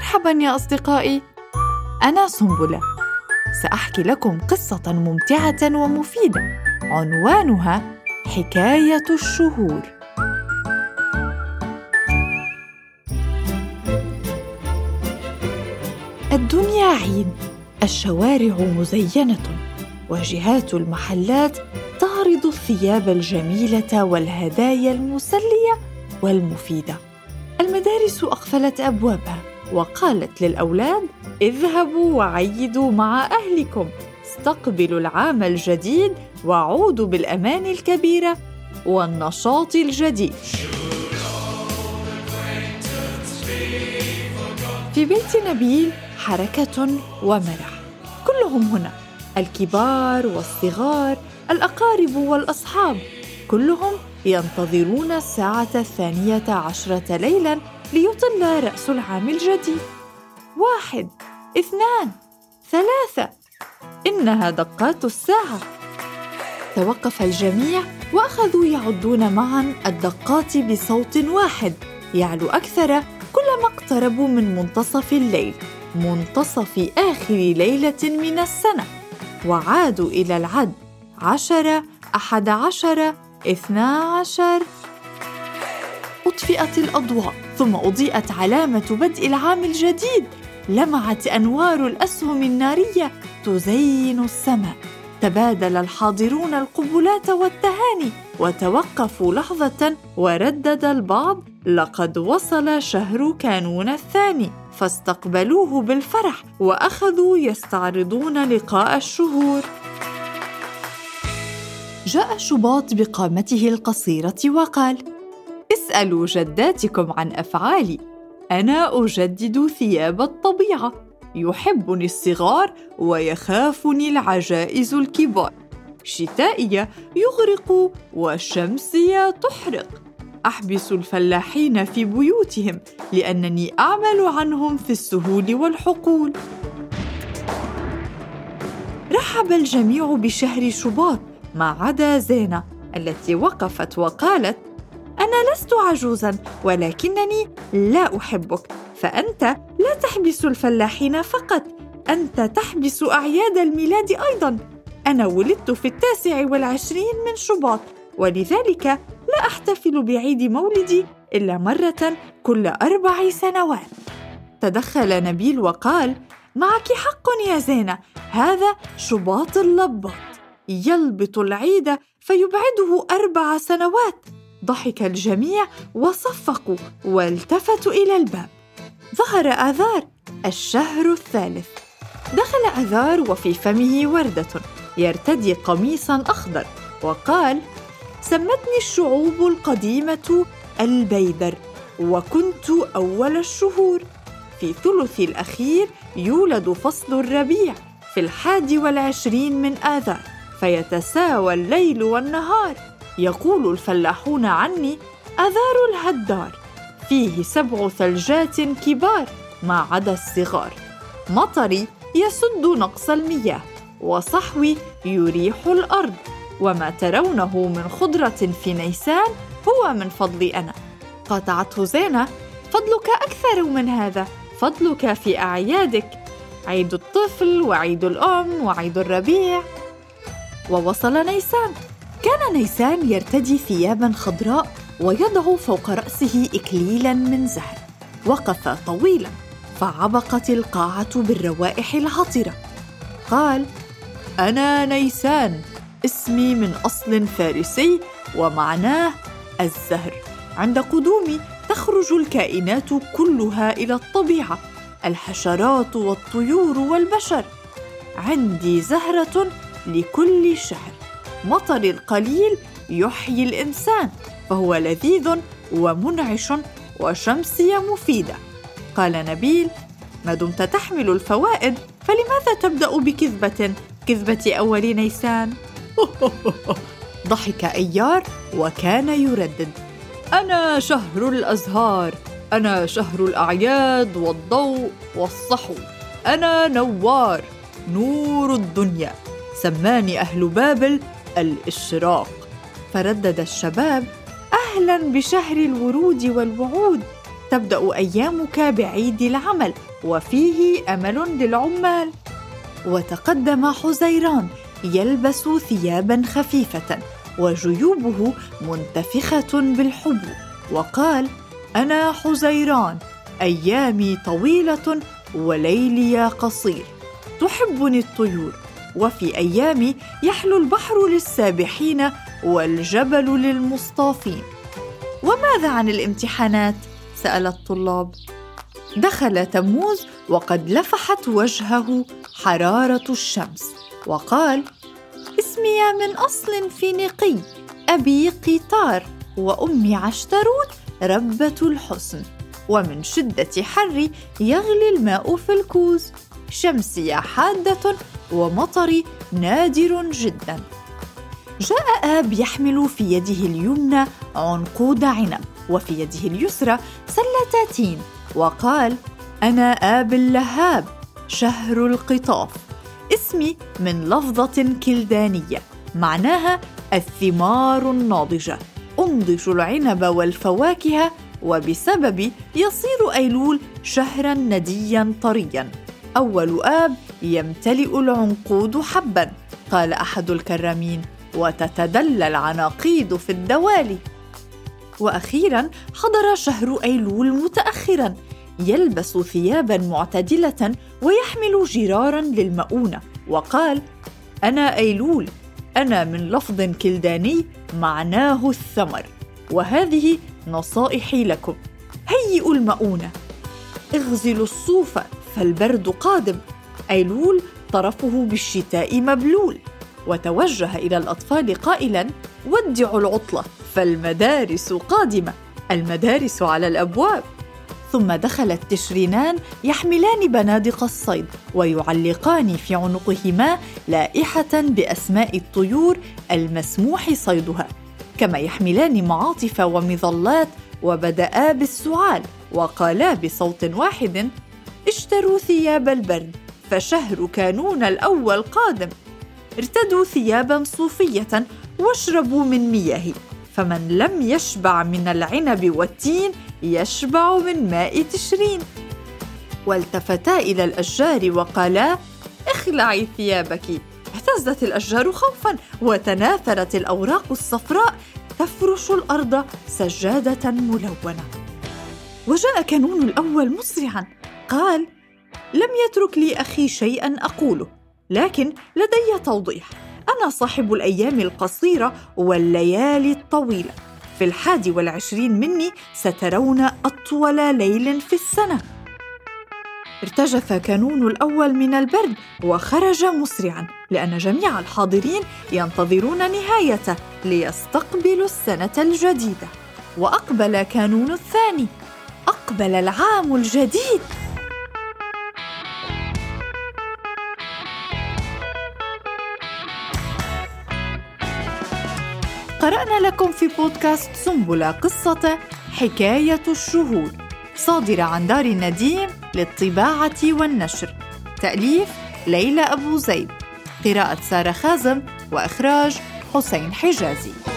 مرحبا يا أصدقائي. أنا سنبلة. سأحكي لكم قصة ممتعة ومفيدة. عنوانها حكاية الشهور. الدنيا عيد الشوارع مزينة. واجهات المحلات تعرض الثياب الجميلة والهدايا المسلية والمفيدة. المدارس أقفلت أبوابها. وقالت للأولاد اذهبوا وعيدوا مع أهلكم استقبلوا العام الجديد وعودوا بالأمان الكبيرة والنشاط الجديد. في بيت نبيل حركة ومرح كلهم هنا الكبار والصغار الأقارب والأصحاب. كلهم ينتظرون الساعة الثانية عشرة ليلاً ليطل رأس العام الجديد. واحد اثنان ثلاثة. إنها دقات الساعة. توقف الجميع وأخذوا يعدون معا الدقات بصوت واحد. يعلو أكثر كلما اقتربوا من منتصف الليل منتصف آخر ليلة من السنة. وعادوا إلى العد. عشرة أحد عشر اثنا عشر. أطفئت الأضواء. ثم أضيئت علامة بدء العام الجديد لمعت أنوار الأسهم النارية تزين السماء. تبادل الحاضرون القبلات والتهاني وتوقفوا لحظة وردد البعض لقد وصل شهر كانون الثاني. فاستقبلوه بالفرح وأخذوا يستعرضون لقاء الشهور. جاء شباط بقامته القصيرة وقال اسالوا جداتكم عن أفعالي. أنا أجدد ثياب الطبيعة. يحبني الصغار ويخافني العجائز الكبار. شتائيه يغرق وشمسيه تحرق. أحبس الفلاحين في بيوتهم لأنني أعمل عنهم في السهول والحقول. رحب الجميع بشهر شباط ما عدا زينة التي وقفت وقالت أنا لست عجوزا ولكنني لا أحبك. فأنت لا تحبس الفلاحين فقط أنت تحبس أعياد الميلاد أيضا. أنا ولدت في التاسع والعشرين من شباط ولذلك لا أحتفل بعيد مولدي إلا مرة كل أربع سنوات. تدخل نبيل وقال معك حق يا زينة هذا شباط اللبط يلبط العيد فيبعده أربع سنوات. ضحك الجميع وصفقوا والتفتوا إلى الباب. ظهر آذار الشهر الثالث. دخل آذار وفي فمه وردة يرتدي قميصا أخضر وقال سمتني الشعوب القديمة البيدر وكنت أول الشهور. في ثلث الأخير يولد فصل الربيع في الحادي والعشرين من آذار فيتساوى الليل والنهار. يقول الفلاحون عني أذار الهدار فيه سبع ثلجات كبار ما عدا الصغار. مطري يسد نقص المياه وصحوي يريح الأرض. وما ترونه من خضرة في نيسان هو من فضلي أنا. قاطعته زينة فضلك أكثر من هذا فضلك في أعيادك. عيد الطفل وعيد الأم وعيد الربيع. ووصل نيسان. كان نيسان يرتدي ثيابا خضراء ويضع فوق رأسه اكليلا من زهر. وقف طويلا فعبقت القاعة بالروائح العطرة. قال أنا نيسان اسمي من أصل فارسي ومعناه الزهر. عند قدومي تخرج الكائنات كلها إلى الطبيعة الحشرات والطيور والبشر. عندي زهرة لكل شهر. مطر القليل يحيي الإنسان فهو لذيذ ومنعش وشمسيه مفيدة. قال نبيل ما دمت تحمل الفوائد فلماذا تبدأ بكذبة؟ كذبة أول نيسان. ضحك أيار وكان يردد. أنا شهر الأزهار أنا شهر الأعياد والضوء والصحو أنا نوار نور الدنيا سماني أهل بابل الإشراق. فردد الشباب أهلا بشهر الورود والوعود تبدأ أيامك بعيد العمل وفيه أمل للعمال. وتقدم حزيران يلبس ثيابا خفيفة وجيوبه منتفخة بالحب وقال أنا حزيران أيامي طويلة وليلي قصير تحبني الطيور. وفي ايامي يحلو البحر للسابحين والجبل للمصطافين. وماذا عن الامتحانات؟ سأل الطلاب. دخل تموز وقد لفحت وجهه حرارة الشمس وقال اسمي من أصل فينيقي أبي قيطار وأمي عشتروت ربة الحسن ومن شدة حري يغلي الماء في الكوز شمسي حادة ومطري نادر جدا. جاء آب يحمل في يده اليمنى عنقود عنب وفي يده اليسرى سله تين وقال أنا آب اللهاب شهر القطاف اسمي من لفظة كلدانية معناها الثمار الناضجة أنضج العنب والفواكه وبسببي يصير أيلول شهرا نديا طريا. أول آب يمتلئ العنقود حبا قال أحد الكرامين وتتدلى العناقيد في الدوالي. وأخيرا حضر شهر أيلول متاخرا يلبس ثيابا معتدلة ويحمل جرارا للمؤونة وقال أنا أيلول أنا من لفظ كلداني معناه الثمر وهذه نصائحي لكم. هيئوا المؤونة. اغزلوا الصوف فالبرد قادم. ايلول طرفه بالشتاء مبلول. وتوجه إلى الأطفال قائلا ودعوا العطلة فالمدارس قادمة. المدارس على الأبواب. ثم دخل التشرينان يحملان بنادق الصيد ويعلقان في عنقهما لائحة بأسماء الطيور المسموح صيدها. كما يحملان معاطف ومظلات وبدأا بالسعال وقالا بصوت واحد اشتروا ثياب البرد فشهر كانون الأول قادم. ارتدوا ثيابا صوفية واشربوا من مياهي فمن لم يشبع من العنب والتين يشبع من ماء تشرين. والتفتا إلى الأشجار وقالا اخلعي ثيابك. اهتزت الأشجار خوفا وتناثرت الأوراق الصفراء تفرش الأرض سجادة ملونة. وجاء كانون الأول مسرعا قال لم يترك لي أخي شيئا أقوله لكن لدي توضيح. أنا صاحب الأيام القصيرة والليالي الطويلة. في الحادي والعشرين مني سترون أطول ليل في السنة. ارتجف كانون الأول من البرد وخرج مسرعا لأن جميع الحاضرين ينتظرون نهايته ليستقبلوا السنة الجديدة. وأقبل كانون الثاني. أقبل العام الجديد. قرأنا لكم في بودكاست سنبلة قصة حكاية الشهود صادرة عن دار النديم للطباعة والنشر. تأليف ليلى أبو زيد. قراءة سارة خازم وإخراج حسين حجازي.